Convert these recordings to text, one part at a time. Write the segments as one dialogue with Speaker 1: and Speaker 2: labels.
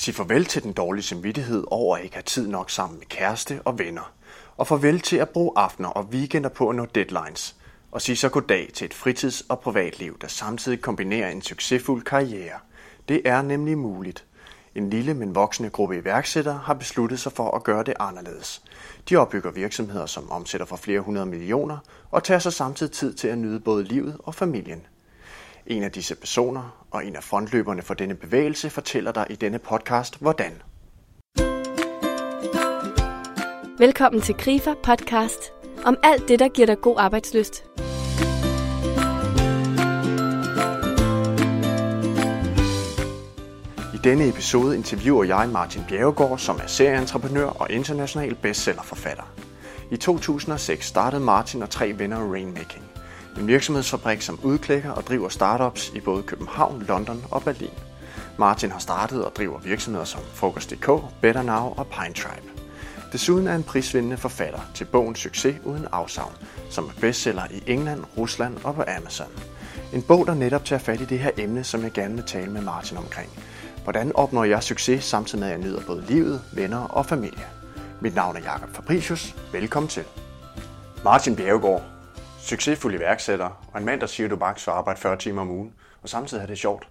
Speaker 1: Sig farvel til den dårlige samvittighed over at ikke have tid nok sammen med kæreste og venner. Og farvel til at bruge aftener og weekender på at nå deadlines. Og sig så goddag til et fritids- og privatliv, der samtidig kombinerer en succesfuld karriere. Det er nemlig muligt. En lille, men voksende gruppe iværksættere har besluttet sig for at gøre det anderledes. De opbygger virksomheder, som omsætter for flere hundrede millioner, og tager sig samtidig tid til at nyde både livet og familien. En af disse personer og en af frontløberne for denne bevægelse fortæller dig i denne podcast, hvordan.
Speaker 2: Velkommen til Grifer Podcast om alt det, der giver dig god arbejdsløst.
Speaker 1: I denne episode interviewer jeg Martin Bjerregaard, som er serieentreprenør og international bestsellerforfatter. I 2006 startede Martin og tre venner Rainmaking, en virksomhedsfabrik, som udklækker og driver startups i både København, London og Berlin. Martin har startet og driver virksomheder som Frokost.dk, Better Now og Pine Tribe. Desuden er en prisvindende forfatter til bogen Succes uden afsavn, som er bestseller i England, Rusland og på Amazon. En bog, der netop tager fat i det her emne, som jeg gerne vil tale med Martin omkring. Hvordan opnår jeg succes, samtidig med at jeg nyder både livet, venner og familie? Mit navn er Jakob Fabricius. Velkommen til. Martin Bjergård, succesfuld iværksætter og en mand, der siger, at du bare skal arbejde 40 timer om ugen, og samtidig har det sjovt.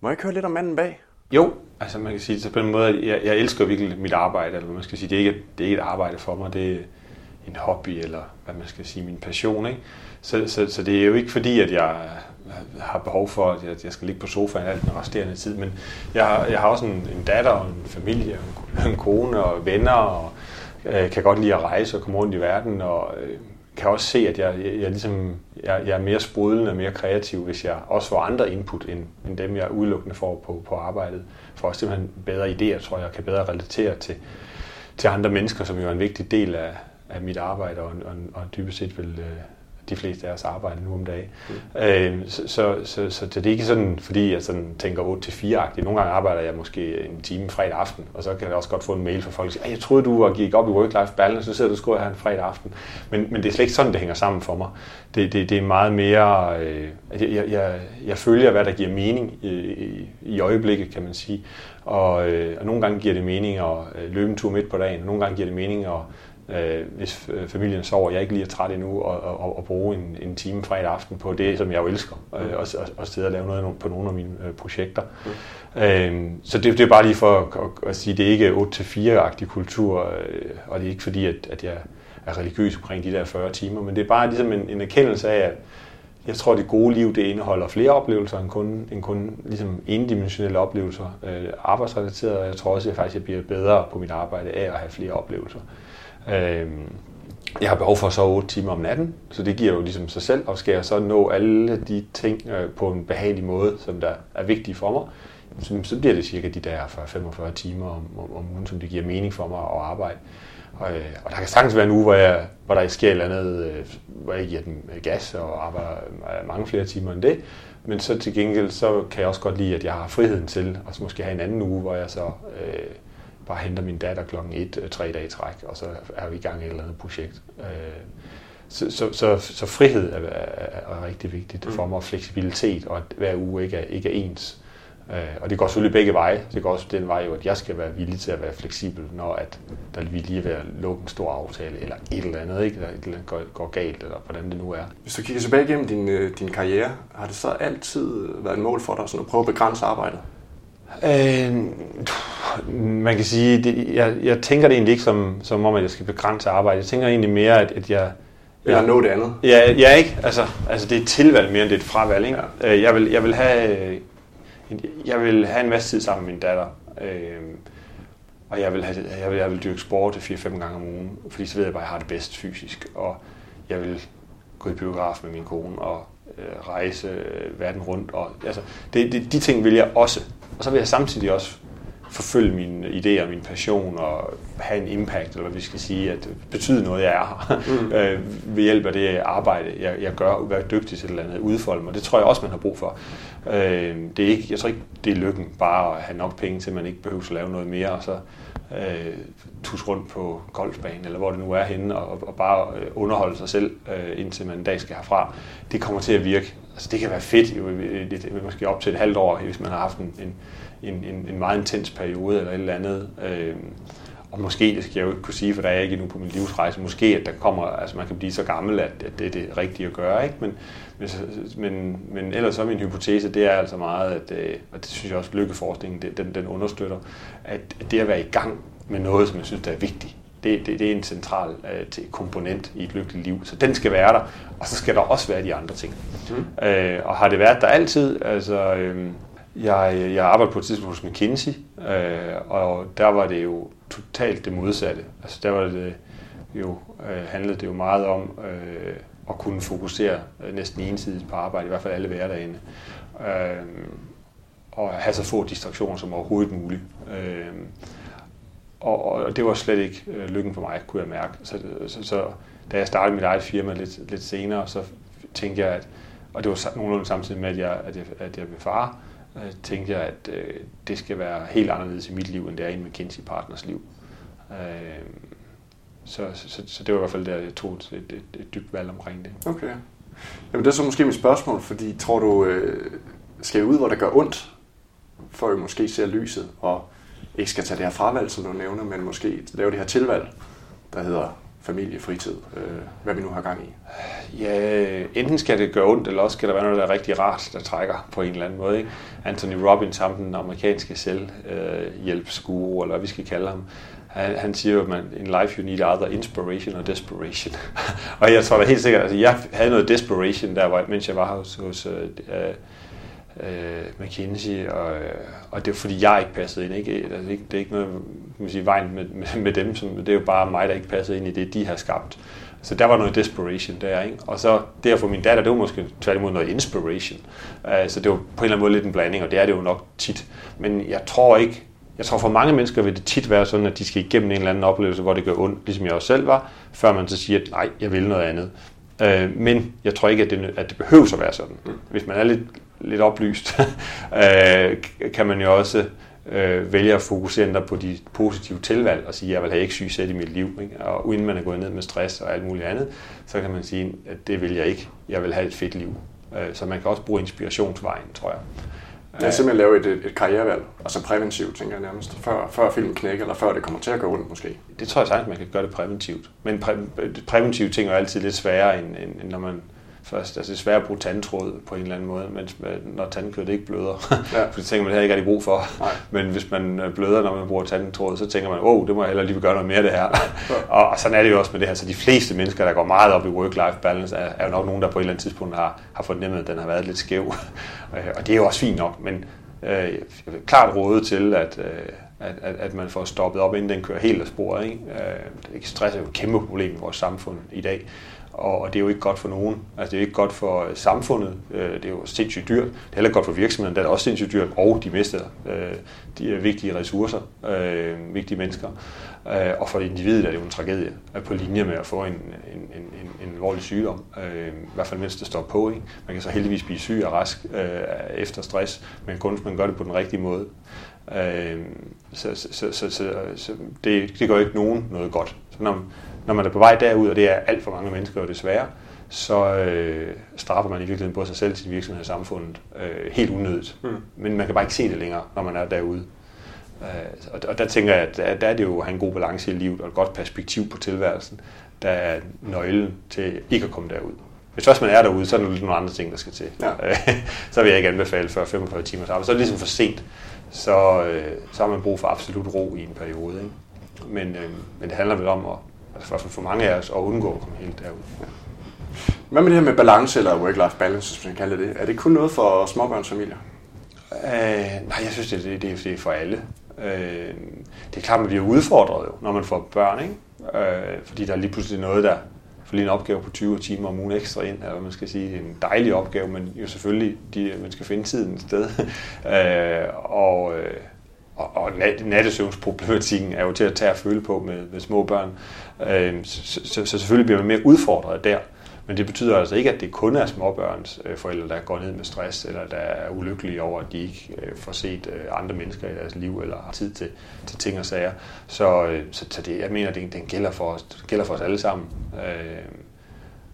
Speaker 1: Må jeg ikke høre lidt om manden bag?
Speaker 3: Jo, altså man kan sige det på den måde, at jeg, jeg elsker virkelig mit arbejde, eller man skal sige, det er ikke, det er ikke et arbejde for mig, det er en hobby, eller hvad man skal sige, min passion. Ikke? Så, så, så det er jo ikke fordi, at jeg øh, har behov for, at jeg skal ligge på sofaen alt den resterende tid, men jeg har, jeg har også en, en datter og en familie, en, en kone og venner, og øh, kan godt lide at rejse og komme rundt i verden, og øh, kan også se, at jeg, jeg, jeg, ligesom, jeg, jeg er mere sprudlende og mere kreativ, hvis jeg også får andre input, end, end dem, jeg udelukkende får på, på arbejdet. For også simpelthen bedre idéer, tror jeg, jeg kan bedre relatere til, til andre mennesker, som jo er en vigtig del af, af mit arbejde, og, og, og dybest set vil øh, de fleste af os arbejder nu om dagen. Mm. Øh, så, så, så, så det er ikke sådan, fordi jeg sådan tænker 8-4-agtigt. Nogle gange arbejder jeg måske en time fredag aften, og så kan jeg også godt få en mail fra folk, der siger, jeg troede, du var gik op i work-life balance, så sidder du og skriver her en fredag aften. Men, men det er slet ikke sådan, det hænger sammen for mig. Det, det, det er meget mere, øh, jeg, jeg, jeg følger, hvad der giver mening i, i, i øjeblikket, kan man sige. Og, øh, og nogle gange giver det mening at øh, løbe en tur midt på dagen, og nogle gange giver det mening at øh, hvis familien sover, jeg ikke lige er træt endnu, og, og, og bruge en, en time fredag aften på det, som jeg jo elsker, øh, og, og, og sidde og lave noget på nogle af mine øh, projekter. Mm. Øh, så det, det er bare lige for at, at, at sige, det er ikke 8-4-agtig kultur, øh, og det er ikke fordi, at, at jeg er religiøs omkring de der 40 timer, men det er bare ligesom en, en erkendelse af, at jeg tror, at det gode liv, det indeholder flere oplevelser end kun, end kun ligesom endimensionelle oplevelser, øh, arbejdsrelaterede, og jeg tror også, at jeg faktisk jeg bliver bedre på mit arbejde af at have flere oplevelser. Øh, jeg har behov for at sove 8 timer om natten, så det giver jo ligesom sig selv, og skal jeg så nå alle de ting øh, på en behagelig måde, som der er vigtige for mig, så, så bliver det cirka de der 45 timer om, om, om ugen, som det giver mening for mig at arbejde. Og, øh, og der kan sagtens være en uge, hvor, jeg, hvor der sker et eller andet, øh, hvor jeg giver den øh, gas og arbejder øh, mange flere timer end det. Men så til gengæld, så kan jeg også godt lide, at jeg har friheden til at måske have en anden uge, hvor jeg så øh, bare henter min datter klokken 1, øh, tre dage i træk, og så er vi i gang i et eller andet projekt. Øh, så, så, så, så frihed er, er, er rigtig vigtigt for mig, fleksibilitet, og at hver uge ikke er, ikke er ens. Øh, og det går selvfølgelig begge veje. Det går også den vej, at jeg skal være villig til at være fleksibel, når at der vil lige være lukke en stor aftale, eller et eller andet, ikke? eller et eller andet går, går galt, eller hvordan det nu er.
Speaker 1: Hvis du kigger tilbage igennem din, din karriere, har det så altid været et mål for dig sådan at prøve at begrænse arbejdet?
Speaker 3: Øh, man kan sige, det, jeg, jeg tænker det egentlig ikke som, som om, at jeg skal begrænse arbejde. Jeg tænker egentlig mere, at, at jeg...
Speaker 1: Eller ja, nå det andet.
Speaker 3: Ja, ja ikke? Altså, altså, det er et tilvalg mere, end det er et fravalg. Ikke? Ja. Øh, jeg, vil, jeg, vil have, jeg vil have en masse tid sammen med min datter. Øh, og jeg vil, have, jeg, vil, jeg vil dyrke sport 4-5 gange om ugen, fordi så ved jeg bare, at jeg har det bedst fysisk. Og jeg vil gå i biograf med min kone og øh, Øh, rejse øh, verden rundt. Og, altså, det, det, de ting vil jeg også. Og så vil jeg samtidig også forfølge mine idéer, min passion og have en impact, eller hvad vi skal sige, at betyde noget, jeg er her, mm. øh, ved hjælp af det arbejde, jeg, jeg gør, være dygtig til et eller andet, udfolde mig. Det tror jeg også, man har brug for. Øh, det er ikke, jeg tror ikke, det er lykken bare at have nok penge til, at man ikke behøver at lave noget mere, og så øh, tus rundt på golfbanen, eller hvor det nu er henne, og, og bare øh, underholde sig selv, øh, indtil man en dag skal herfra. Det kommer til at virke. Altså, det kan være fedt, jo, det, måske op til et halvt år, hvis man har haft en, en en, en, en meget intens periode eller et eller andet. Øh, og måske, det skal jeg jo ikke kunne sige, for der er jeg ikke endnu på min livsrejse, måske at der kommer, altså man kan blive så gammel, at, at det er det rigtige at gøre, ikke? Men, men, men ellers så min hypotese, det er altså meget, at, øh, og det synes jeg også, lykkeforskningen, den, den understøtter, at det at være i gang med noget, som jeg synes, der er vigtigt, det, det, det er en central uh, komponent i et lykkeligt liv. Så den skal være der, og så skal der også være de andre ting. Mm. Uh, og har det været der altid? Altså, uh, jeg, jeg arbejdede på et tidspunkt hos McKinsey, øh, og der var det jo totalt det modsatte. Altså der var det jo, øh, handlede det jo meget om øh, at kunne fokusere øh, næsten ensidigt på arbejde, i hvert fald alle hverdagene. Øh, og have så få distraktioner som overhovedet muligt. Øh, og, og det var slet ikke øh, lykken for mig, kunne jeg mærke. Så, så, så da jeg startede mit eget firma lidt, lidt senere, så tænkte jeg, at, og det var nogenlunde samtidig med, at jeg, at jeg, at jeg blev far, øh, Øh, tænkte jeg, at øh, det skal være helt anderledes i mit liv, end det er i en McKinsey Partners liv. Øh, så, så, så det var i hvert fald der, jeg tog et, et, et, et dybt valg omkring det.
Speaker 1: Okay. Jamen det er så måske mit spørgsmål, fordi tror du, øh, skal ud, hvor det gør ondt, for vi måske ser lyset, og ikke skal tage det her fravalg, som du nævner, men måske lave det her tilvalg, der hedder familie, fritid, øh, hvad vi nu har gang i?
Speaker 3: Ja, enten skal det gøre ondt, eller også skal der være noget, der er rigtig rart, der trækker på en eller anden måde. Ikke? Anthony Robbins, ham den amerikanske selvhjælpsguru, eller hvad vi skal kalde ham, han, han siger jo, at man, in life you need either inspiration or desperation. og jeg tror da helt sikkert, altså jeg havde noget desperation der, mens jeg var hos, hos øh, øh, McKinsey, og, øh, og det er fordi, jeg ikke passede ind. Ikke? Altså, det, det er ikke noget man sige, vejen med, med, med dem, som, det er jo bare mig, der ikke passede ind i det, de har skabt. Så der var noget desperation der, ikke? Og så det at få min datter, det var måske tværtimod noget inspiration. Uh, så det var på en eller anden måde lidt en blanding, og det er det jo nok tit. Men jeg tror ikke, jeg tror for mange mennesker vil det tit være sådan, at de skal igennem en eller anden oplevelse, hvor det gør ondt, ligesom jeg også selv var, før man så siger, at nej, jeg vil noget andet. Uh, men jeg tror ikke, at det, at det behøver at være sådan. Hvis man er lidt lidt oplyst, øh, kan man jo også øh, vælge at fokusere på de positive tilvalg og sige, at jeg vil have ikke syg i mit liv. Ikke? Og uden man er gået ned med stress og alt muligt andet, så kan man sige, at det vil jeg ikke. Jeg vil have et fedt liv. Øh, så man kan også bruge inspirationsvejen, tror jeg.
Speaker 1: Ja, simpelthen lave et, et karrierevalg, altså præventivt, tænker jeg nærmest, før, før filmen knækker, eller før det kommer til at gå ondt måske.
Speaker 3: Det tror jeg sagtens, man kan gøre det præventivt. Men præ, præventive ting er altid lidt sværere, end, end, end når man først. Altså det er svært at bruge tandtråd på en eller anden måde, mens når tandkødet ikke bløder. Ja. For det tænker man, det har ikke rigtig brug for. Nej. Men hvis man øh, bløder, når man bruger tandtråd, så tænker man, åh, oh, det må jeg heller lige gøre noget mere af det her. Ja. og, og, sådan er det jo også med det her. Så de fleste mennesker, der går meget op i work-life balance, er, er jo nok nogen, der på et eller andet tidspunkt har, har fornemmet, at den har været lidt skæv. Øh, og det er jo også fint nok, men øh, klart råde til, at, øh, at, at, at man får stoppet op, inden den kører helt af sporet. Ikke? Øh, stress er jo et kæmpe problem i vores samfund i dag og det er jo ikke godt for nogen. Altså det er jo ikke godt for øh, samfundet, øh, det er jo sindssygt dyrt. Det er heller ikke godt for virksomheden, det er også sindssygt dyrt, og de mister øh, de øh, vigtige ressourcer, øh, vigtige mennesker. Øh, og for individet er det jo en tragedie på linje med at få en, en, en, en alvorlig sygdom, i hvert fald mens det står på. Ikke? Man kan så heldigvis blive syg og rask efter stress, men kun hvis man gør det på den rigtige måde. Så, så, så, så, så det, det gør ikke nogen noget godt. Så når, når man er på vej derud, og det er alt for mange mennesker jo desværre, så øh, straffer man i virkeligheden både sig selv, sin virksomhed og samfundet øh, helt unødigt. Mm. Men man kan bare ikke se det længere, når man er derude. Øh, og, og der tænker jeg, at der, der er det jo at have en god balance i livet og et godt perspektiv på tilværelsen, der er nøglen til ikke at komme derud. Hvis først man er derude, så er der lidt nogle andre ting, der skal til. Ja. så vil jeg ikke anbefale før 45 timers arbejde. Så er det ligesom for sent. Så, øh, så har man brug for absolut ro i en periode. Ikke? Men, øh, men det handler vel om at altså for, for mange af os, at undgå at komme helt derud. Ja.
Speaker 1: Hvad med det her med balance eller work-life balance, som man kalder det? Er det kun noget for småbørnsfamilier?
Speaker 3: Øh, nej, jeg synes, det, det, det er for alle. Øh, det er klart, man bliver udfordret, jo, når man får børn, ikke? Øh, fordi der er lige pludselig noget, der får lige en opgave på 20 timer om ugen ekstra ind, eller hvad man skal sige, en dejlig opgave, men jo selvfølgelig, de, man skal finde tiden et sted. øh, og, øh, og, og nattesøvnsproblematikken er jo til at tage og føle på med, med små børn. Øh, så, så, så selvfølgelig bliver man mere udfordret der. Men det betyder altså ikke, at det kun er småbørns øh, forældre, der går ned med stress, eller der er ulykkelige over, at de ikke øh, får set øh, andre mennesker i deres liv, eller har tid til, til ting og sager. Så, så, så det, jeg mener, det, det gælder, for os, gælder for os alle sammen. Øh,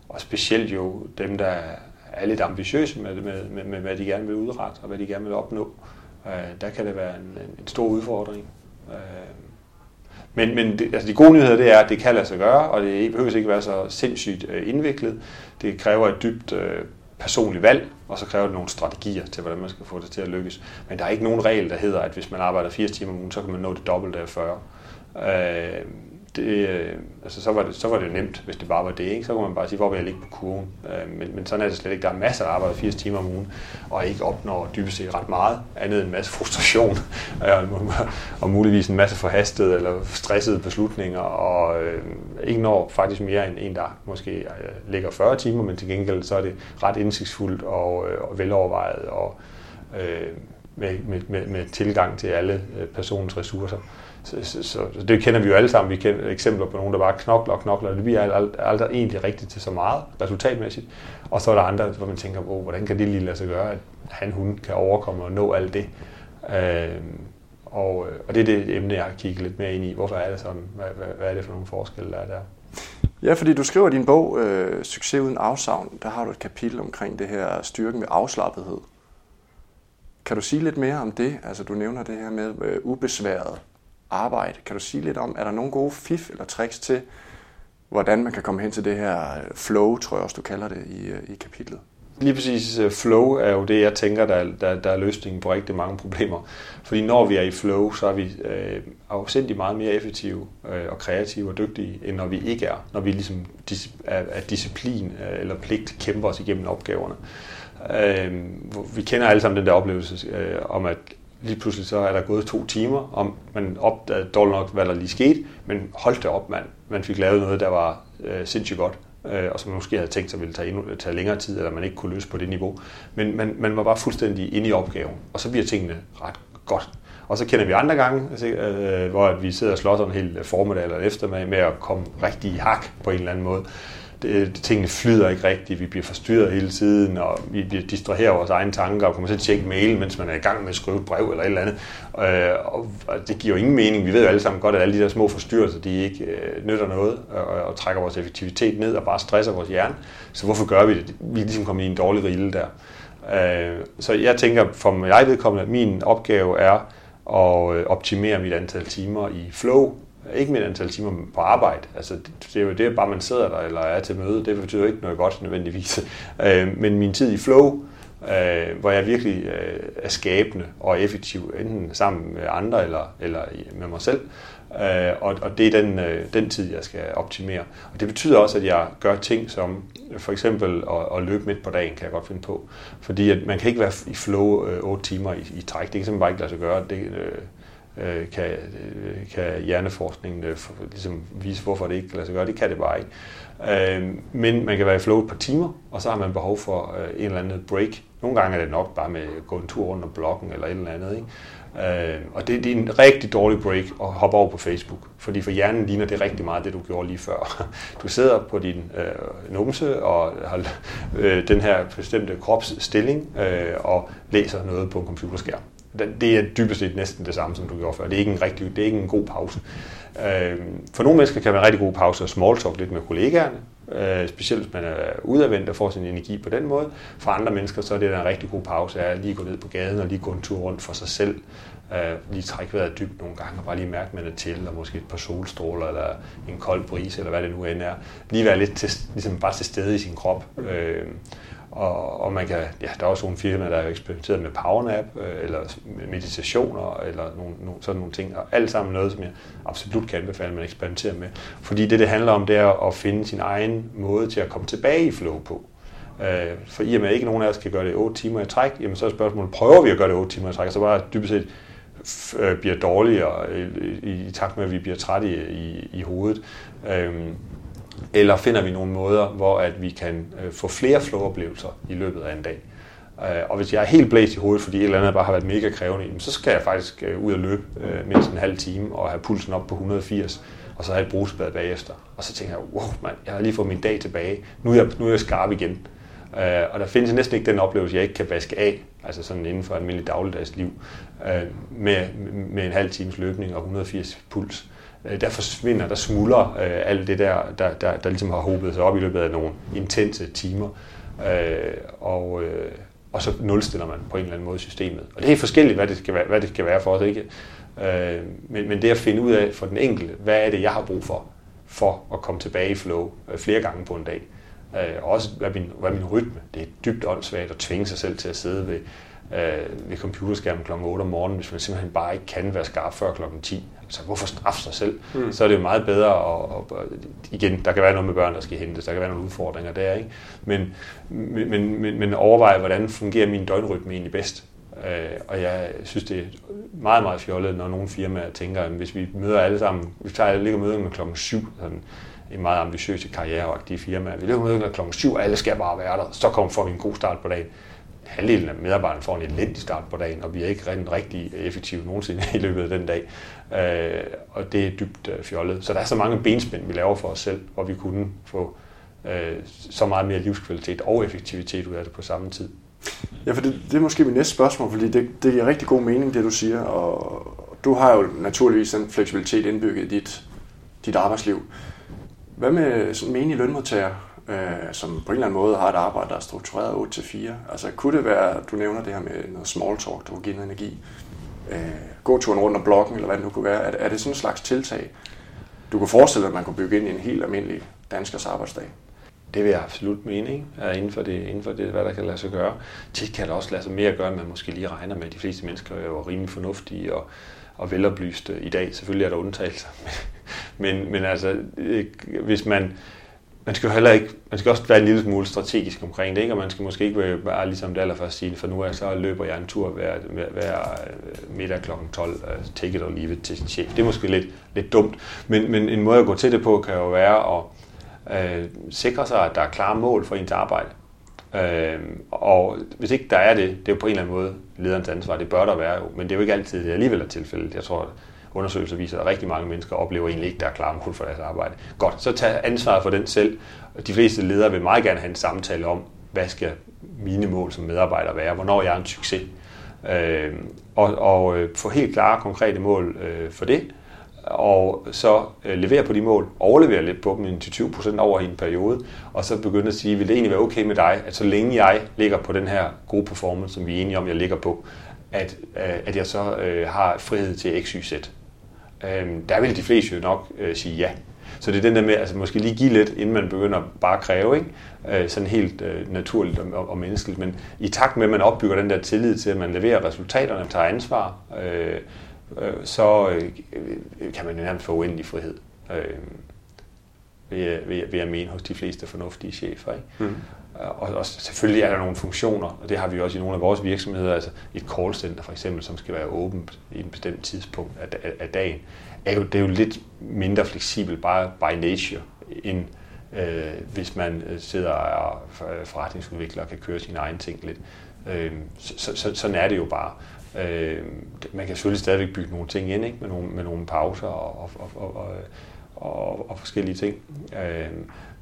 Speaker 3: og specielt jo dem, der er lidt ambitiøse med, med, med, med, hvad de gerne vil udrette, og hvad de gerne vil opnå. Øh, Øh, der kan det være en, en, en stor udfordring. Øh, men, men det, altså de gode nyheder det er, at det kan lade sig gøre, og det behøver ikke være så sindssygt øh, indviklet. Det kræver et dybt øh, personligt valg, og så kræver det nogle strategier til, hvordan man skal få det til at lykkes. Men der er ikke nogen regel, der hedder, at hvis man arbejder 80 timer om ugen, så kan man nå det dobbelte af 40. Øh, det, øh, altså, så, var det, så var det nemt, hvis det bare var det. Ikke? Så kunne man bare sige, hvor vil jeg ligge på kurven. Øh, men, men sådan er det slet ikke. Der er masser af arbejde 80 timer om ugen, og ikke opnår dybest set ret meget, andet end en masse frustration, og muligvis en masse forhastede eller stressede beslutninger, og øh, ikke når faktisk mere end en, der måske øh, ligger 40 timer, men til gengæld så er det ret indsigtsfuldt og, øh, og velovervejet, og øh, med, med, med, med tilgang til alle øh, personens ressourcer. Så, så, så, det kender vi jo alle sammen. Vi kender eksempler på nogen, der bare knokler og knokler, og det bliver aldrig, aldrig egentlig rigtigt til så meget resultatmæssigt. Og så er der andre, hvor man tænker, oh, hvordan kan det lige lade sig gøre, at han, hun kan overkomme og nå alt det. Øhm, øh, og, og det er det emne, jeg har kigget lidt mere ind i. Hvorfor er det sådan? Hvad, hvad, hvad er det for nogle forskelle, der er der?
Speaker 1: Ja, fordi du skriver i din bog, øh, Succes uden afsavn, der har du et kapitel omkring det her styrken med afslappethed. Kan du sige lidt mere om det? Altså, du nævner det her med øh, ubesværet arbejde. Kan du sige lidt om, er der nogle gode fif eller tricks til, hvordan man kan komme hen til det her flow, tror jeg også, du kalder det i, øh, i kapitlet?
Speaker 3: Lige præcis øh, flow er jo det, jeg tænker, der, der, der er løsningen på rigtig mange problemer. Fordi når vi er i flow, så er vi øh, afsindig meget mere effektive øh, og kreative og dygtige, end når vi ikke er. Når vi ligesom dis, er, er disciplin øh, eller pligt kæmper os igennem opgaverne. Øh, vi kender alle sammen den der oplevelse øh, om, at lige pludselig så er der gået to timer, og man opdagede dårligt nok, hvad der lige skete, men holdt det op, man. Man fik lavet noget, der var øh, sindssygt godt, øh, og som man måske havde tænkt sig ville tage, endnu, tage længere tid, eller man ikke kunne løse på det niveau. Men man, man var bare fuldstændig inde i opgaven, og så bliver tingene ret godt. Og så kender vi andre gange, altså, øh, hvor vi sidder og slås en hel formiddag eller eftermiddag med at komme rigtig i hak på en eller anden måde det, tingene flyder ikke rigtigt, vi bliver forstyrret hele tiden, og vi bliver distraheret vores egne tanker, og kommer til at tjekke mail, mens man er i gang med at skrive et brev eller et eller andet. Øh, og det giver jo ingen mening. Vi ved jo alle sammen godt, at alle de der små forstyrrelser, de ikke øh, nytter noget, øh, og, og trækker vores effektivitet ned og bare stresser vores hjerne. Så hvorfor gør vi det? Vi er ligesom kommet i en dårlig rille der. Øh, så jeg tænker, for mig vedkommende, at min opgave er at øh, optimere mit antal timer i flow, ikke med et antal timer på arbejde. Altså, det er jo det, bare man sidder der eller er til møde. Det betyder ikke noget godt nødvendigvis. Øh, men min tid i flow, øh, hvor jeg virkelig øh, er skabende og effektiv, enten sammen med andre eller, eller med mig selv. Øh, og, og det er den, øh, den tid, jeg skal optimere. Og det betyder også, at jeg gør ting som for eksempel at, at løbe midt på dagen, kan jeg godt finde på. Fordi at man kan ikke være i flow øh, 8 timer i, i træk. Det kan simpelthen bare ikke lade sig gøre. Det, øh, Øh, kan, øh, kan hjerneforskningen øh, for, ligesom vise, hvorfor det ikke kan lade sig gøre. Det kan det bare ikke. Øh, men man kan være i flow et par timer, og så har man behov for øh, en eller anden break. Nogle gange er det nok bare med at gå en tur rundt om blokken eller et eller andet. Ikke? Øh, og det, det er en rigtig dårlig break at hoppe over på Facebook, fordi for hjernen ligner det rigtig meget det, du gjorde lige før. Du sidder på din øh, numse og har øh, den her bestemte kropsstilling øh, og læser noget på en computerskærm det er dybest set næsten det samme, som du gjorde før. Det er ikke en, rigtig, det er ikke en god pause. Øh, for nogle mennesker kan det være en rigtig god pause at smalltalk lidt med kollegaerne, øh, specielt hvis man er udadvendt og får sin energi på den måde. For andre mennesker så er det en rigtig god pause at lige gå ned på gaden og lige gå en tur rundt for sig selv. Øh, lige trække vejret dybt nogle gange og bare lige mærke, at man er til, og måske et par solstråler eller en kold brise eller hvad det nu end er. Lige være lidt til, ligesom bare til stede i sin krop. Øh, og, og man kan, ja, der er også nogle firmaer, der har eksperimenteret med powernap, øh, eller meditationer, eller nogle, nogle, sådan nogle ting. Og alt sammen noget, som jeg absolut kan anbefale, at man eksperimenterer med. Fordi det, det handler om, det er at finde sin egen måde til at komme tilbage i flow på. Øh, for i og med, at ikke nogen af os kan gøre det 8 timer i træk, jamen så er spørgsmålet, prøver vi at gøre det 8 timer i træk, og så bare dybest set øh, bliver dårligere i, i, i takt med, at vi bliver trætte i, i, i hovedet. Øhm, eller finder vi nogle måder, hvor at vi kan øh, få flere flowoplevelser i løbet af en dag. Øh, og hvis jeg er helt blæst i hovedet, fordi et eller andet bare har været mega krævende, så skal jeg faktisk øh, ud og løbe øh, mindst en halv time og have pulsen op på 180, og så have et brusebad bagefter. Og så tænker jeg, wow, man, jeg har lige fået min dag tilbage. Nu er jeg, nu er jeg skarp igen. Øh, og der findes næsten ikke den oplevelse, jeg ikke kan vaske af, altså sådan inden for et almindeligt dagligdags liv, øh, med, med en halv times løbning og 180 puls. Øh, der forsvinder, der smuldrer øh, alt det der, der, der, der ligesom har hobet sig op i løbet af nogle intense timer. Øh, og, øh, og så nulstiller man på en eller anden måde systemet. Og det er forskelligt, hvad det skal være, hvad det skal være for os. Ikke? Øh, men, men det at finde ud af for den enkelte, hvad er det, jeg har brug for, for at komme tilbage i flow øh, flere gange på en dag. Øh, også hvad min, hvad min rytme. Det er dybt åndssvagt at tvinge sig selv til at sidde ved, øh, ved computerskærmen kl. 8 om morgenen, hvis man simpelthen bare ikke kan være skarp før kl. 10. Altså, hvorfor straffe sig selv? Mm. Så er det jo meget bedre, og, og, igen, der kan være noget med børn, der skal hentes, der kan være nogle udfordringer der, ikke? Men, men, men, men overveje, hvordan fungerer min døgnrytme egentlig bedst? Øh, og jeg synes, det er meget, meget fjollet, når nogle firmaer tænker, at hvis vi møder alle sammen, vi tager ligger møder med klokken 7, sådan en meget ambitiøse karriereagtige firma, vi ligger møder klokken 7, og alle skal bare være der, så kommer får vi en god start på dagen. Halvdelen af medarbejderne får en elendig start på dagen, og vi er ikke rigtig, rigtig øh, effektive nogensinde i løbet af den dag. Øh, og det er dybt øh, fjollet. Så der er så mange benspænd, vi laver for os selv, hvor vi kunne få øh, så meget mere livskvalitet og effektivitet ud af det på samme tid.
Speaker 1: Ja, for det, det er måske mit næste spørgsmål, fordi det, det giver rigtig god mening, det du siger, og du har jo naturligvis en fleksibilitet indbygget i dit, dit arbejdsliv. Hvad med sådan menige lønmodtagere, øh, som på en eller anden måde har et arbejde, der er struktureret 8-4? Altså kunne det være, du nævner det her med noget small talk, der kunne give noget energi, øh, gåturen rundt om blokken, eller hvad det nu kunne være. Er, er det sådan en slags tiltag, du kunne forestille dig, at man kunne bygge ind i en helt almindelig danskers arbejdsdag?
Speaker 3: Det vil jeg absolut mene, ikke? Inden, for det, inden for det, hvad der kan lade sig gøre. Tit kan det også lade sig mere gøre, end man måske lige regner med. De fleste mennesker er jo rimelig fornuftige og, og veloplyste i dag. Selvfølgelig er der undtagelser. men, men altså, øh, hvis man, man skal jo heller ikke, man skal også være en lille smule strategisk omkring det, ikke? og man skal måske ikke bare ligesom det allerførste sige, for nu er så løber jeg en tur hver, hver, hver øh, middag kl. 12, uh, take it or leave it til sin chef. Det er måske lidt, lidt dumt, men, men en måde at gå til det på kan jo være at øh, sikre sig, at der er klare mål for ens arbejde. Øh, og hvis ikke der er det, det er jo på en eller anden måde lederens ansvar, det bør der være jo, men det er jo ikke altid det alligevel er tilfældet. Jeg tror, at undersøgelser viser, at rigtig mange mennesker oplever egentlig ikke, der er klar kun for deres arbejde. Godt, så tag ansvaret for den selv. De fleste ledere vil meget gerne have en samtale om, hvad skal mine mål som medarbejder være, hvornår jeg er en succes. Øh, og, og øh, få helt klare, konkrete mål øh, for det, og så øh, levere på de mål, overlevere lidt på dem til 20% over i en periode, og så begynde at sige, vil det egentlig være okay med dig, at så længe jeg ligger på den her gode performance, som vi er enige om, jeg ligger på, at, øh, at jeg så øh, har frihed til x, y, z. Øh, der vil de fleste jo nok øh, sige ja. Så det er den der med, altså måske lige give lidt, inden man begynder bare at kræve, ikke? Øh, sådan helt øh, naturligt og, og menneskeligt. Men i takt med, at man opbygger den der tillid til, at man leverer resultaterne, tager ansvar, øh, øh, så øh, kan man nærmest få uendelig frihed. Øh, vil, jeg, vil, jeg, vil jeg mene hos de fleste fornuftige chefer. Ikke? Mm. Og, og selvfølgelig er der nogle funktioner, og det har vi også i nogle af vores virksomheder, altså et callcenter for eksempel, som skal være åbent i en bestemt tidspunkt af, af, af dagen, er jo, det er jo lidt mindre fleksibelt bare by nature, end øh, hvis man øh, sidder og øh, forretningsudvikler og kan køre sine egne ting lidt. Øh, så, så, så, sådan er det jo bare. Øh, man kan selvfølgelig stadigvæk bygge nogle ting ind, ikke? Med, nogle, med nogle pauser og, og, og, og, og, og forskellige ting. Øh,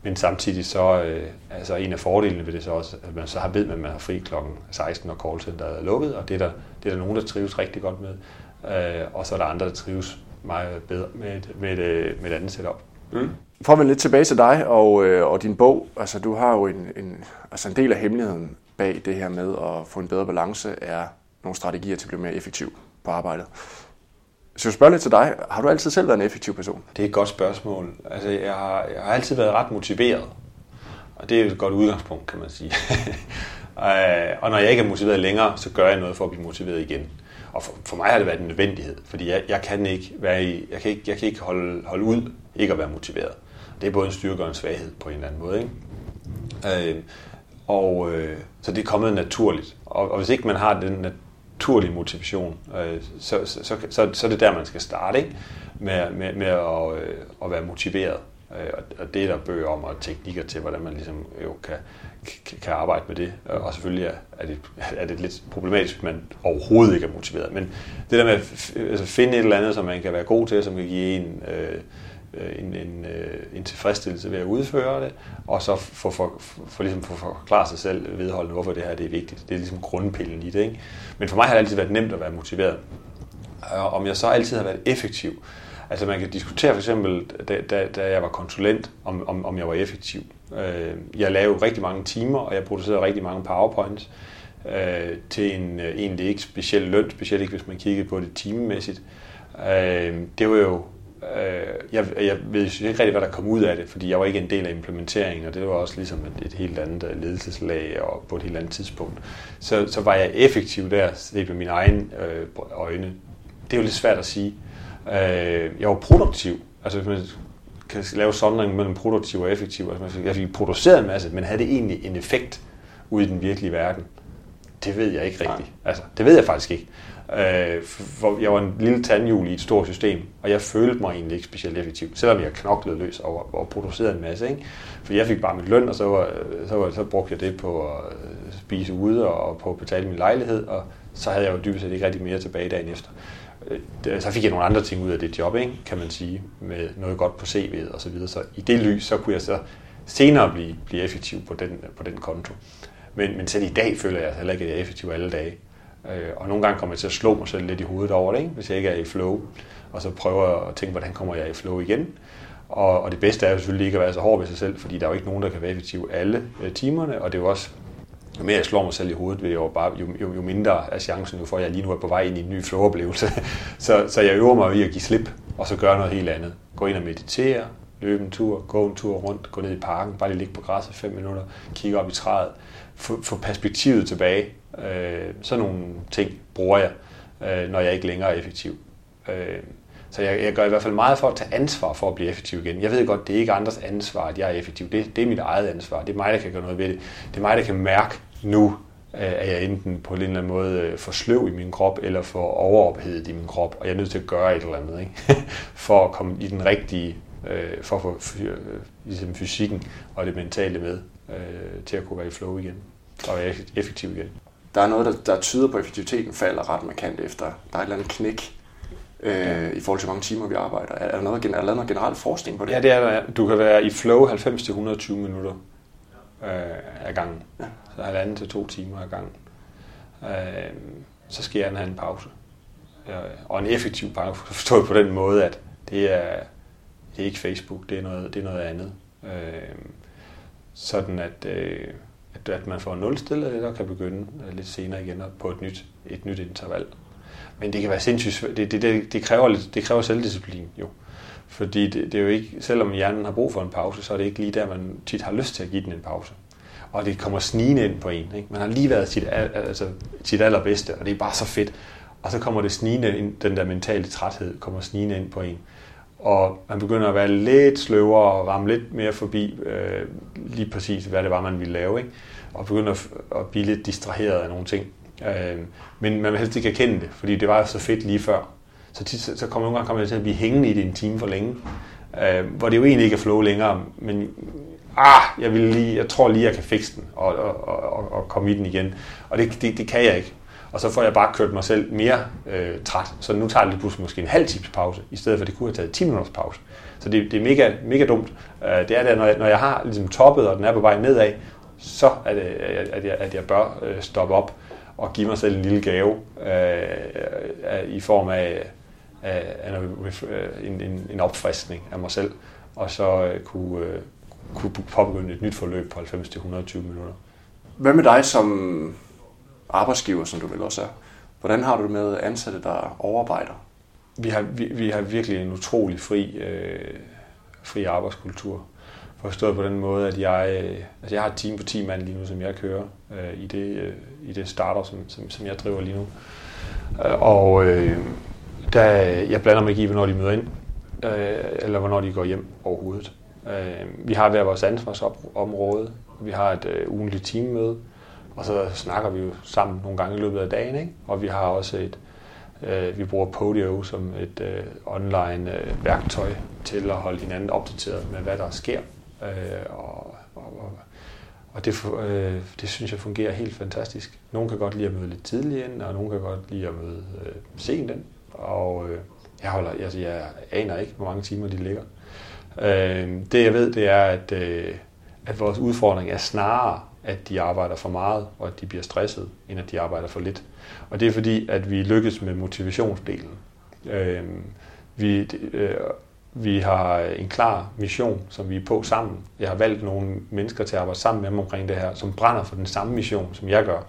Speaker 3: men samtidig så, øh, altså en af fordelene ved det så også, at man så har ved, at man har fri klokken 16, når callcenteret er lukket, og det er der, det er der nogen, der trives rigtig godt med. Øh, og så er der andre, der trives meget bedre med et, med et, med et andet setup. Mm.
Speaker 1: For at vende lidt tilbage til dig og, øh, og din bog, altså du har jo en, en, altså en del af hemmeligheden bag det her med at få en bedre balance, er nogle strategier til at blive mere effektiv på arbejdet. Så jeg spørger lidt til dig. Har du altid selv været en effektiv person?
Speaker 3: Det er et godt spørgsmål. Altså, jeg har, jeg har altid været ret motiveret. Og det er et godt udgangspunkt, kan man sige. Øh, og når jeg ikke er motiveret længere, så gør jeg noget for at blive motiveret igen. Og for, for mig har det været en nødvendighed, fordi jeg, jeg kan ikke være i, jeg kan ikke, jeg kan ikke holde, holde ud ikke at være motiveret. Det er både en styrke og en svaghed på en eller anden måde. Ikke? Øh, og øh, så det er kommet naturligt. Og, og hvis ikke man har den naturlig motivation, øh, så, så, så, så, så er det der, man skal starte ikke? Med, med, med at, øh, at være motiveret. Øh, og det er der bøger om, og teknikker til, hvordan man ligesom jo kan, kan, kan arbejde med det. Øh, og selvfølgelig er det, er det lidt problematisk, hvis man overhovedet ikke er motiveret. Men det der med at altså finde et eller andet, som man kan være god til, som kan give en... Øh, Øh, en, en, øh, en tilfredsstillelse ved at udføre det, og så få for, for, for, ligesom for forklare sig selv vedholdende, hvorfor det her det er vigtigt. Det er ligesom grundpillen i det. Ikke? Men for mig har det altid været nemt at være motiveret. Og om jeg så altid har været effektiv. Altså man kan diskutere for eksempel, da, da, da jeg var konsulent, om, om, om jeg var effektiv. Øh, jeg lavede rigtig mange timer, og jeg producerede rigtig mange powerpoints. øh, til en øh, egentlig ikke speciel løn, specielt ikke hvis man kiggede på det timemæssigt. Øh, det var jo øh, jeg, jeg ved ikke rigtig, hvad der kom ud af det, fordi jeg var ikke en del af implementeringen, og det var også ligesom et, et helt andet øh, ledelseslag og på et helt andet tidspunkt. Så, så var jeg effektiv der, set med mine egne øh, øjne. Det er jo lidt svært at sige. Øh, jeg var produktiv. Altså, hvis man kan lave sondring mellem produktiv og effektiv. Altså, jeg fik produceret en masse, men havde det egentlig en effekt ude i den virkelige verden? Det ved jeg ikke rigtigt. Altså, det ved jeg faktisk ikke. Øh, for jeg var en lille tandhjul i et stort system, og jeg følte mig egentlig ikke specielt effektiv, selvom jeg knoklede løs og, og producerede en masse. Ikke? For jeg fik bare mit løn, og så, var, så, var, så brugte jeg det på at øh, spise ude og på at betale min lejlighed, og så havde jeg jo dybest set ikke rigtig mere tilbage dagen efter. Øh, så fik jeg nogle andre ting ud af det job, ikke? kan man sige, med noget godt på CV'et og så videre. Så i det lys, så kunne jeg så senere blive, blive effektiv på den, på den konto. Men, men selv i dag føler jeg heller ikke, at jeg er effektiv alle dage. Øh, og nogle gange kommer jeg til at slå mig selv lidt i hovedet over det, ikke? hvis jeg ikke er i flow. Og så prøver jeg at tænke, hvordan kommer jeg i flow igen. Og, og det bedste er jo selvfølgelig ikke at være så hård ved sig selv, fordi der er jo ikke nogen, der kan være effektiv alle øh, timerne. Og det er jo også, jo mere jeg slår mig selv i hovedet, vil jeg jo, bare, jo, jo, jo mindre er chancen jo for, at jeg lige nu er på vej ind i en ny flow-oplevelse. så, så jeg øver mig i at give slip, og så gøre noget helt andet. Gå ind og meditere, løbe en tur, gå en tur rundt, gå ned i parken, bare lige ligge på græsset fem minutter, kigge op i træet, få, få perspektivet tilbage. Øh, sådan nogle ting bruger jeg, øh, når jeg ikke længere er effektiv. Øh, så jeg, jeg gør i hvert fald meget for at tage ansvar for at blive effektiv igen. Jeg ved godt, det er ikke andres ansvar, at jeg er effektiv. Det, det er mit eget ansvar. Det er mig, der kan gøre noget ved det. Det er mig, der kan mærke nu, øh, at jeg enten på en eller anden måde øh, for sløv i min krop, eller for overophedet i min krop, og jeg er nødt til at gøre et eller andet, ikke? for at komme i den rigtige, øh, for at få øh, ligesom fysikken og det mentale med, til at kunne være i flow igen, og være effektiv igen
Speaker 1: der er noget, der, der tyder på, at effektiviteten falder ret markant efter. Der er et eller andet knæk øh, ja. i forhold til, hvor mange timer vi arbejder. Er der, noget, er der lavet noget generel forskning på det?
Speaker 3: Ja, det er der. Du kan være i flow 90-120 minutter øh, af gangen. Ja. Så halvanden til to timer af gangen. Øh, så skal jeg have en pause. Øh, og en effektiv pause, forstået på den måde, at det er, det er ikke Facebook, det er noget, det er noget andet. Øh, sådan at... Øh, at, man får nulstillet lidt og kan begynde øh, lidt senere igen på et nyt, et nyt interval. Men det kan være sindssygt det, det, det, det, kræver, lidt, det kræver selvdisciplin jo. Fordi det, det er jo ikke, selvom hjernen har brug for en pause, så er det ikke lige der, man tit har lyst til at give den en pause. Og det kommer snigende ind på en. Ikke? Man har lige været sit, altså, sit allerbedste, og det er bare så fedt. Og så kommer det snigende ind, den der mentale træthed kommer snigende ind på en og man begynder at være lidt sløvere og ramme lidt mere forbi øh, lige præcis, hvad det var, man ville lave, ikke? og begynder at, at blive lidt distraheret af nogle ting. Øh, men man vil helst ikke erkende det, fordi det var så fedt lige før. Så, tit, så kommer nogle gange kommer det til at blive hængende i det en time for længe, øh, hvor det jo egentlig ikke er flow længere, men ah, jeg, vil lige, jeg tror lige, jeg kan fikse den og, og, og, og komme i den igen. Og det, det, det kan jeg ikke og så får jeg bare kørt mig selv mere øh, træt. Så nu tager det lige pludselig måske en halv times pause, i stedet for at det kunne have taget 10 minutters pause. Så det, det er mega, mega dumt. Øh, det er det, når jeg, når jeg har ligesom toppet, og den er på vej nedad, så er det, at jeg, at jeg bør øh, stoppe op og give mig selv en lille gave øh, i form af, af, af øh, en, en, en opfriskning af mig selv, og så øh, kunne, øh, kunne påbegynde et nyt forløb på 90-120 minutter.
Speaker 1: Hvad med dig som arbejdsgiver, som du vel også er. Hvordan har du det med ansatte, der overarbejder?
Speaker 3: Vi har, vi, vi har virkelig en utrolig fri, øh, fri arbejdskultur. Forstået på den måde, at jeg, øh, altså jeg har et team på 10 mand lige nu, som jeg kører øh, i, det, øh, i det starter, som, som, som jeg driver lige nu. Øh, og øh, der, jeg blander mig ikke i, hvornår de møder ind, øh, eller hvornår de går hjem overhovedet. Øh, vi har hver vores ansvarsområde. Vi har et øh, ugenligt teammøde, og så snakker vi jo sammen nogle gange i løbet af dagen, ikke? og vi har også et, øh, vi bruger Podio som et øh, online øh, værktøj til at holde hinanden opdateret med, hvad der sker. Øh, og, og, og det, øh, det synes jeg fungerer helt fantastisk. Nogle kan godt lide at møde lidt tidligt ind, og nogle kan godt lide at møde øh, sent ind. Og øh, jeg, holder, altså, jeg aner ikke, hvor mange timer de ligger. Øh, det jeg ved, det er, at, øh, at vores udfordring er snarere at de arbejder for meget, og at de bliver stresset, end at de arbejder for lidt. Og det er fordi, at vi lykkes med motivationsdelen. Øh, vi, øh, vi har en klar mission, som vi er på sammen. Jeg har valgt nogle mennesker til at arbejde sammen med mig omkring det her, som brænder for den samme mission, som jeg gør.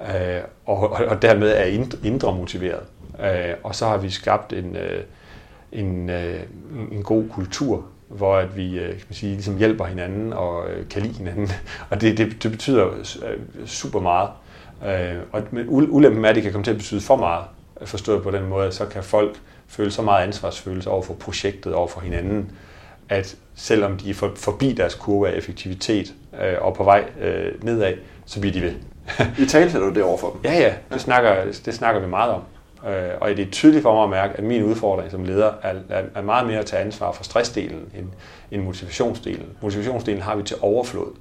Speaker 3: øh, og, og dermed er indre motiveret. Øh, og så har vi skabt en, øh, en, øh, en god kultur, hvor at vi kan man sige, ligesom hjælper hinanden og kan lide hinanden. Og det, det, det betyder super meget. Og ulempen er, at det kan komme til at betyde for meget, forstået på den måde, at så kan folk føle så meget ansvarsfølelse over for projektet, over for hinanden, at selvom de er forbi deres kurve af effektivitet og på vej nedad, så bliver de ved.
Speaker 1: I tale du det over for dem?
Speaker 3: Ja, ja. Det snakker, det snakker vi meget om. Øh, og det er tydeligt for mig at mærke, at min udfordring som leder er, er, er meget mere at tage ansvar for stressdelen end, end motivationsdelen. Motivationsdelen har vi til overflod.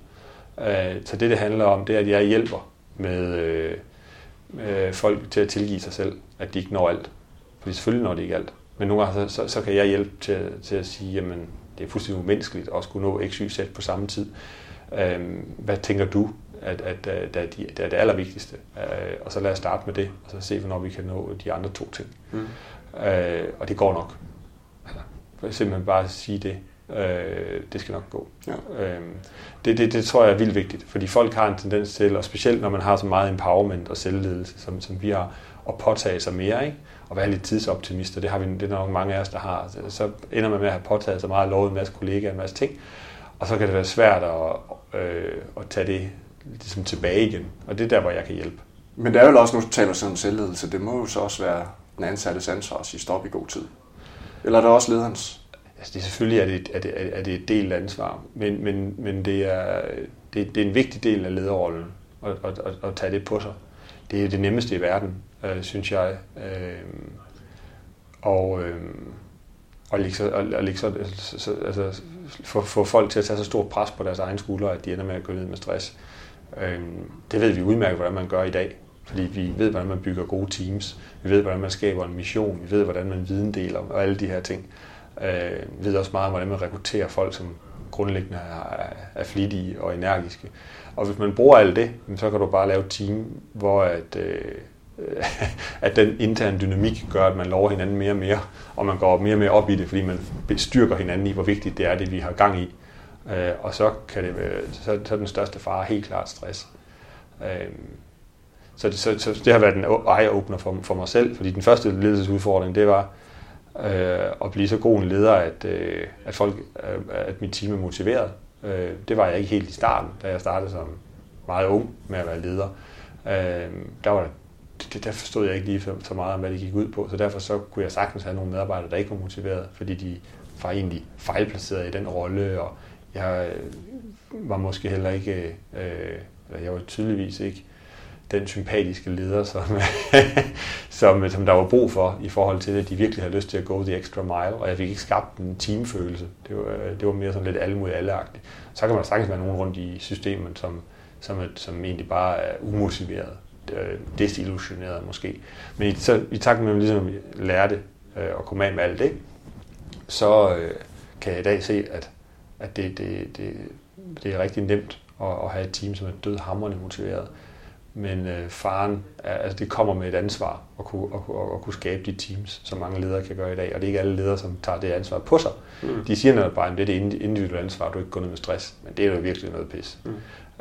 Speaker 3: Øh, så det, det handler om, det er, at jeg hjælper med øh, øh, folk til at tilgive sig selv, at de ikke når alt. Fordi selvfølgelig når de ikke alt. Men nogle gange så, så, så kan jeg hjælpe til, til at sige, jamen det er fuldstændig umenneskeligt at skulle nå x, y, z på samme tid. Øh, hvad tænker du? At, at, at, at det er det allervigtigste. Øh, og så lad os starte med det, og så se, hvornår vi kan nå de andre to ting. Mm. Øh, og det går nok. Altså, simpelthen bare sige det. Øh, det skal nok gå. Ja. Øh, det, det, det tror jeg er vildt vigtigt, fordi folk har en tendens til, og specielt når man har så meget empowerment og selvledelse, som, som vi har, at påtage sig mere, ikke? og være lidt tidsoptimister. Det har vi det er nok mange af os, der har. Så ender man med at have påtaget sig meget, lovet en masse kollegaer, en masse ting, og så kan det være svært at, øh, at tage det ligesom tilbage igen. Og det er der, hvor jeg kan hjælpe.
Speaker 1: Men det er jo også, nu taler om selvledelse, det må jo så også være den ansattes ansvar at sige stop i god tid. Eller er det også lederens?
Speaker 3: Altså det, selvfølgelig er det, er, det, er det et del ansvar, men, men, men det, er, det, det er en vigtig del af lederrollen at, at, at, at tage det på sig. Det er det nemmeste i verden, øh, synes jeg. Øh, og, øh, og, liksom, og, og liksom, altså, altså, få, få folk til at tage så stort pres på deres egen skuldre, at de ender med at gå ned med stress. Øh, det ved vi udmærket, hvordan man gør i dag. Fordi vi ved, hvordan man bygger gode teams. Vi ved, hvordan man skaber en mission. Vi ved, hvordan man videndeler og alle de her ting. Øhm, vi ved også meget om, hvordan man rekrutterer folk, som grundlæggende er, flittige og energiske. Og hvis man bruger alt det, så kan du bare lave et team, hvor at, øh, at den interne dynamik gør, at man lover hinanden mere og mere, og man går mere og mere op i det, fordi man bestyrker hinanden i, hvor vigtigt det er, det vi har gang i. Øh, og så kan det være, så, så er den største fare helt klart stress. Øh, så, det, så, så det har været en eye-opener for, for mig selv, fordi den første ledelsesudfordring, det var øh, at blive så god en leder, at, øh, at, folk, øh, at mit team er motiveret. Øh, det var jeg ikke helt i starten, da jeg startede som meget ung med at være leder. Øh, der var det, der forstod jeg ikke lige så meget om, hvad det gik ud på, så derfor så kunne jeg sagtens have nogle medarbejdere, der ikke var motiveret, fordi de var egentlig fejlplaceret i den rolle, og jeg øh, var måske heller ikke, øh, eller jeg var tydeligvis ikke den sympatiske leder, som, som, øh, som der var brug for i forhold til, at de virkelig havde lyst til at gå the extra mile, og jeg fik ikke skabt en teamfølelse. Det var, øh, det var mere sådan lidt alle mod alle -agtigt. Så kan man sagtens være nogen rundt i systemet, som, som, som egentlig bare er umotiveret, desillusioneret måske. Men i, så, i takt med, at man ligesom lærte øh, at komme af med alt det, så øh, kan jeg i dag se, at at det, det, det, det er rigtig nemt at, at have et team, som er død hamrende motiveret. Men øh, faren, er, altså det kommer med et ansvar at kunne, at, at, at kunne skabe de teams, som mange ledere kan gøre i dag. Og det er ikke alle ledere, som tager det ansvar på sig. Mm. De siger netop bare, at det er det individuelle ansvar, du ikke går ned med stress. Men det er jo virkelig noget pis. Mm.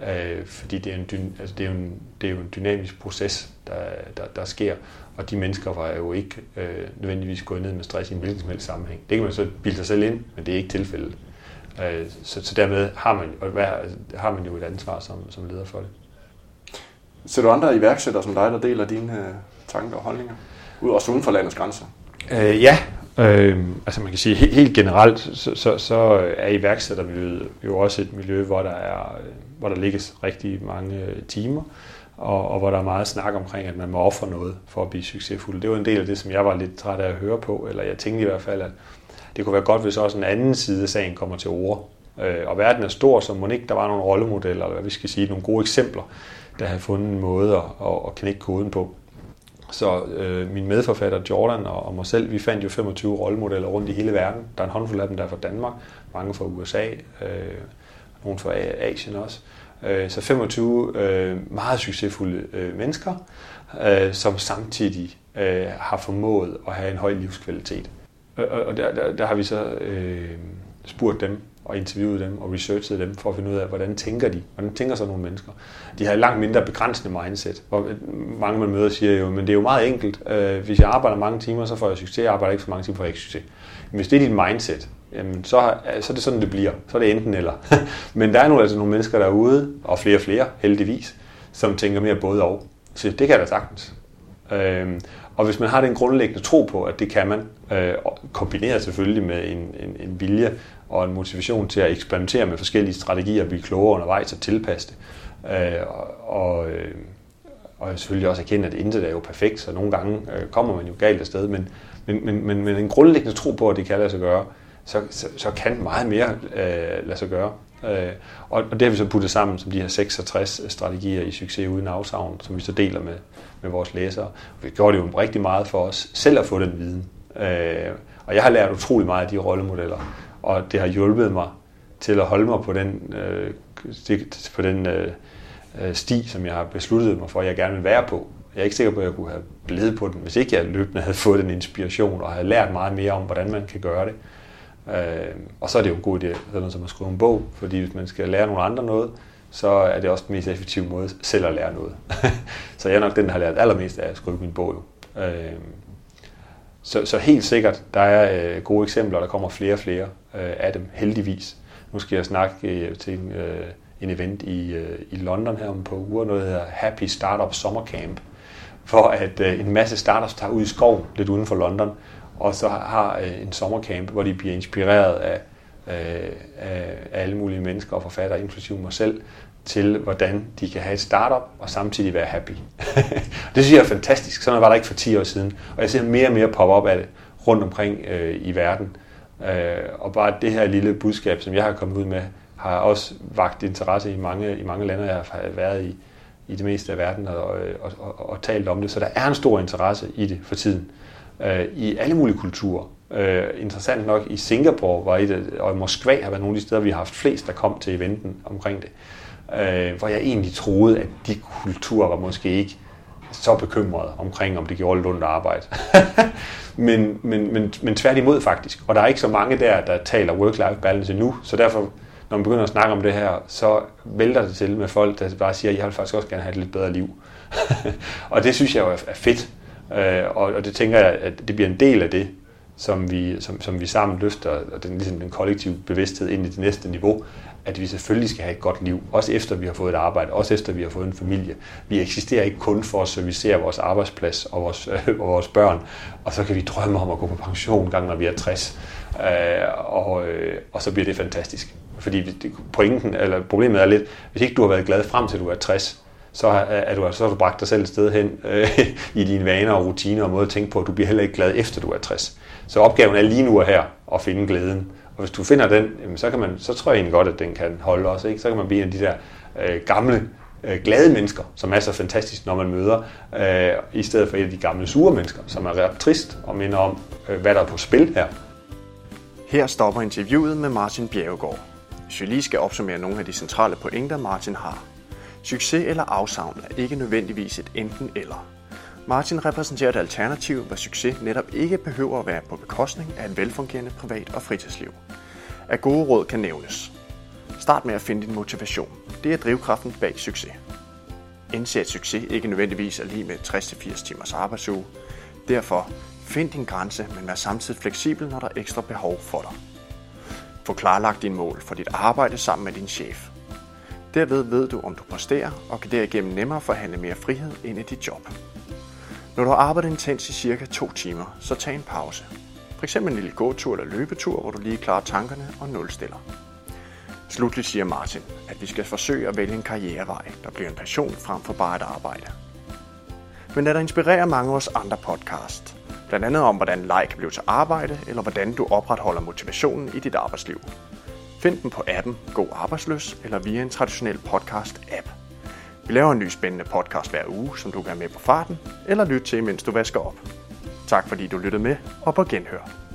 Speaker 3: Øh, fordi det er, en, altså det, er jo en, det er jo en dynamisk proces, der, der, der sker. Og de mennesker var jo ikke øh, nødvendigvis gået ned med stress i en hvilken som helst sammenhæng. Det kan man så bilde sig selv ind, men det er ikke tilfældet. Øh, så, så dermed har man, har man jo et ansvar som, som leder for det.
Speaker 1: Ser du andre iværksættere som dig, der deler dine øh, tanker og holdninger? Ud også uden for landets grænser?
Speaker 3: Øh, ja, øh, altså man kan sige helt, helt generelt, så, så, så er iværksættermiljøet jo også et miljø, hvor der, er, hvor der ligges rigtig mange timer, og, og hvor der er meget snak omkring, at man må ofre noget for at blive succesfuld. Det var en del af det, som jeg var lidt træt af at høre på, eller jeg tænkte i hvert fald, at det kunne være godt, hvis også en anden side af sagen kommer til ord. Øh, og verden er stor, så må ikke der var nogle rollemodeller, eller hvad vi skal sige, nogle gode eksempler, der har fundet en måde at, at knække koden på. Så øh, min medforfatter Jordan og, og mig selv, vi fandt jo 25 rollemodeller rundt i hele verden. Der er en håndfuld af dem, der er fra Danmark, mange fra USA, øh, nogle fra Asien også. Øh, så 25 øh, meget succesfulde øh, mennesker, øh, som samtidig øh, har formået at have en høj livskvalitet. Og, og der, der, der har vi så øh, spurgt dem, og interviewet dem og researchet dem for at finde ud af, hvordan tænker de? Hvordan tænker så nogle mennesker? De har et langt mindre begrænsende mindset. Hvor øh, mange man møder siger jo, men det er jo meget enkelt. Øh, hvis jeg arbejder mange timer, så får jeg succes. Jeg arbejder ikke for mange timer, får jeg ikke succes. Men hvis det er dit mindset, jamen så, øh, så er det sådan, det bliver. Så er det enten eller. men der er nu altså nogle mennesker derude, og flere og flere heldigvis, som tænker mere både og. Så det kan jeg da sagtens. Øhm, og hvis man har den grundlæggende tro på, at det kan man, øh, kombineret selvfølgelig med en, en, en vilje og en motivation til at eksperimentere med forskellige strategier, blive klogere undervejs og tilpasse det, øh, og, øh, og selvfølgelig også erkende, at intet er jo perfekt, så nogle gange øh, kommer man jo galt afsted, men, men, men, men, men en grundlæggende tro på, at det kan lade sig gøre, så, så, så kan meget mere øh, lade sig gøre. Øh, og, og det har vi så puttet sammen som de her 66 øh, strategier i succes uden afsavn, som vi så deler med, med vores læsere. Vi gjorde det jo rigtig meget for os selv at få den viden. Øh, og jeg har lært utrolig meget af de rollemodeller, og det har hjulpet mig til at holde mig på den, øh, på den øh, øh sti, som jeg har besluttet mig for, at jeg gerne vil være på. Jeg er ikke sikker på, at jeg kunne have blevet på den, hvis ikke jeg løbende havde fået den inspiration og havde lært meget mere om, hvordan man kan gøre det. Øh, og så er det jo en god idé, sådan som at skrive en bog, fordi hvis man skal lære nogle andre noget, så er det også den mest effektive måde selv at lære noget. så jeg er nok den, der har lært allermest af at skrive min bog. Jo. Øh, så, så helt sikkert, der er øh, gode eksempler, og der kommer flere og flere øh, af dem, heldigvis. Nu skal jeg snakke øh, til en, øh, en event i, øh, i London her om på uger, noget der hedder Happy Startup Summer Camp, for at øh, en masse startups tager ud i skoven lidt uden for London, og så har øh, en sommercamp, hvor de bliver inspireret af, øh, af alle mulige mennesker og forfattere, inklusive mig selv, til hvordan de kan have et startup og samtidig være happy. det synes jeg er fantastisk. Sådan var der ikke for 10 år siden. Og jeg ser mere og mere pop op af det rundt omkring øh, i verden. Øh, og bare det her lille budskab, som jeg har kommet ud med, har også vagt interesse i mange, i mange lande, jeg har været i, i det meste af verden og, og, og, og talt om det. Så der er en stor interesse i det for tiden øh, Øh, i alle mulige kulturer. Øh, interessant nok i Singapore var et, og i Moskva har været nogle af de steder, vi har haft flest, der kom til eventen omkring det. Øh, hvor jeg egentlig troede, at de kulturer var måske ikke så bekymrede omkring, om det gjorde lidt ondt at arbejde. men, men, men, men tværtimod faktisk. Og der er ikke så mange der, der taler work-life balance nu, så derfor, når man begynder at snakke om det her, så vælter det til med folk, der bare siger, at jeg vil faktisk også gerne have et lidt bedre liv. og det synes jeg jo er fedt. Øh, og, og det tænker jeg, at det bliver en del af det, som vi, som, som vi sammen løfter, og den, ligesom den kollektive bevidsthed ind i det næste niveau, at vi selvfølgelig skal have et godt liv, også efter vi har fået et arbejde, også efter vi har fået en familie. Vi eksisterer ikke kun for at servicere vores arbejdsplads og vores, øh, og vores børn, og så kan vi drømme om at gå på pension gang, når vi er 60, øh, og, øh, og så bliver det fantastisk. Fordi pointen, eller problemet er lidt, hvis ikke du har været glad frem til du er 60, så er du, så har du bragt dig selv et sted hen øh, i dine vaner og rutiner og måde at tænke på, at du bliver heller ikke glad efter du er 60. Så opgaven er lige nu og her at finde glæden. Og hvis du finder den, så, kan man, så tror jeg egentlig godt, at den kan holde også. Ikke? Så kan man blive en af de der øh, gamle, øh, glade mennesker, som er så fantastisk, når man møder, øh, i stedet for et af de gamle sure mennesker, som er ret trist og minder om, øh, hvad der er på spil her.
Speaker 1: Her stopper interviewet med Martin Bjerregaard. Hvis vi lige skal opsummere nogle af de centrale pointer, Martin har, Succes eller afsavn er ikke nødvendigvis et enten eller. Martin repræsenterer et alternativ, hvor succes netop ikke behøver at være på bekostning af et velfungerende privat- og fritidsliv. Af gode råd kan nævnes. Start med at finde din motivation. Det er drivkraften bag succes. Indse at succes ikke nødvendigvis er lige med 60-80 timers arbejdsuge. Derfor find din grænse, men vær samtidig fleksibel, når der er ekstra behov for dig. Få klarlagt dine mål for dit arbejde sammen med din chef. Derved ved du, om du præsterer, og kan derigennem nemmere forhandle mere frihed ind i dit job. Når du har arbejdet intens i cirka to timer, så tag en pause. For eksempel en lille gåtur eller løbetur, hvor du lige klarer tankerne og nulstiller. Slutligt siger Martin, at vi skal forsøge at vælge en karrierevej, der bliver en passion frem for bare et arbejde. Men lad dig inspirere mange af vores andre podcast. Blandt andet om, hvordan leg kan blive til arbejde, eller hvordan du opretholder motivationen i dit arbejdsliv. Find den på appen Go Arbejdsløs eller via en traditionel podcast-app. Vi laver en ny spændende podcast hver uge, som du kan have med på farten eller lytte til, mens du vasker op. Tak fordi du lyttede med, og på genhør.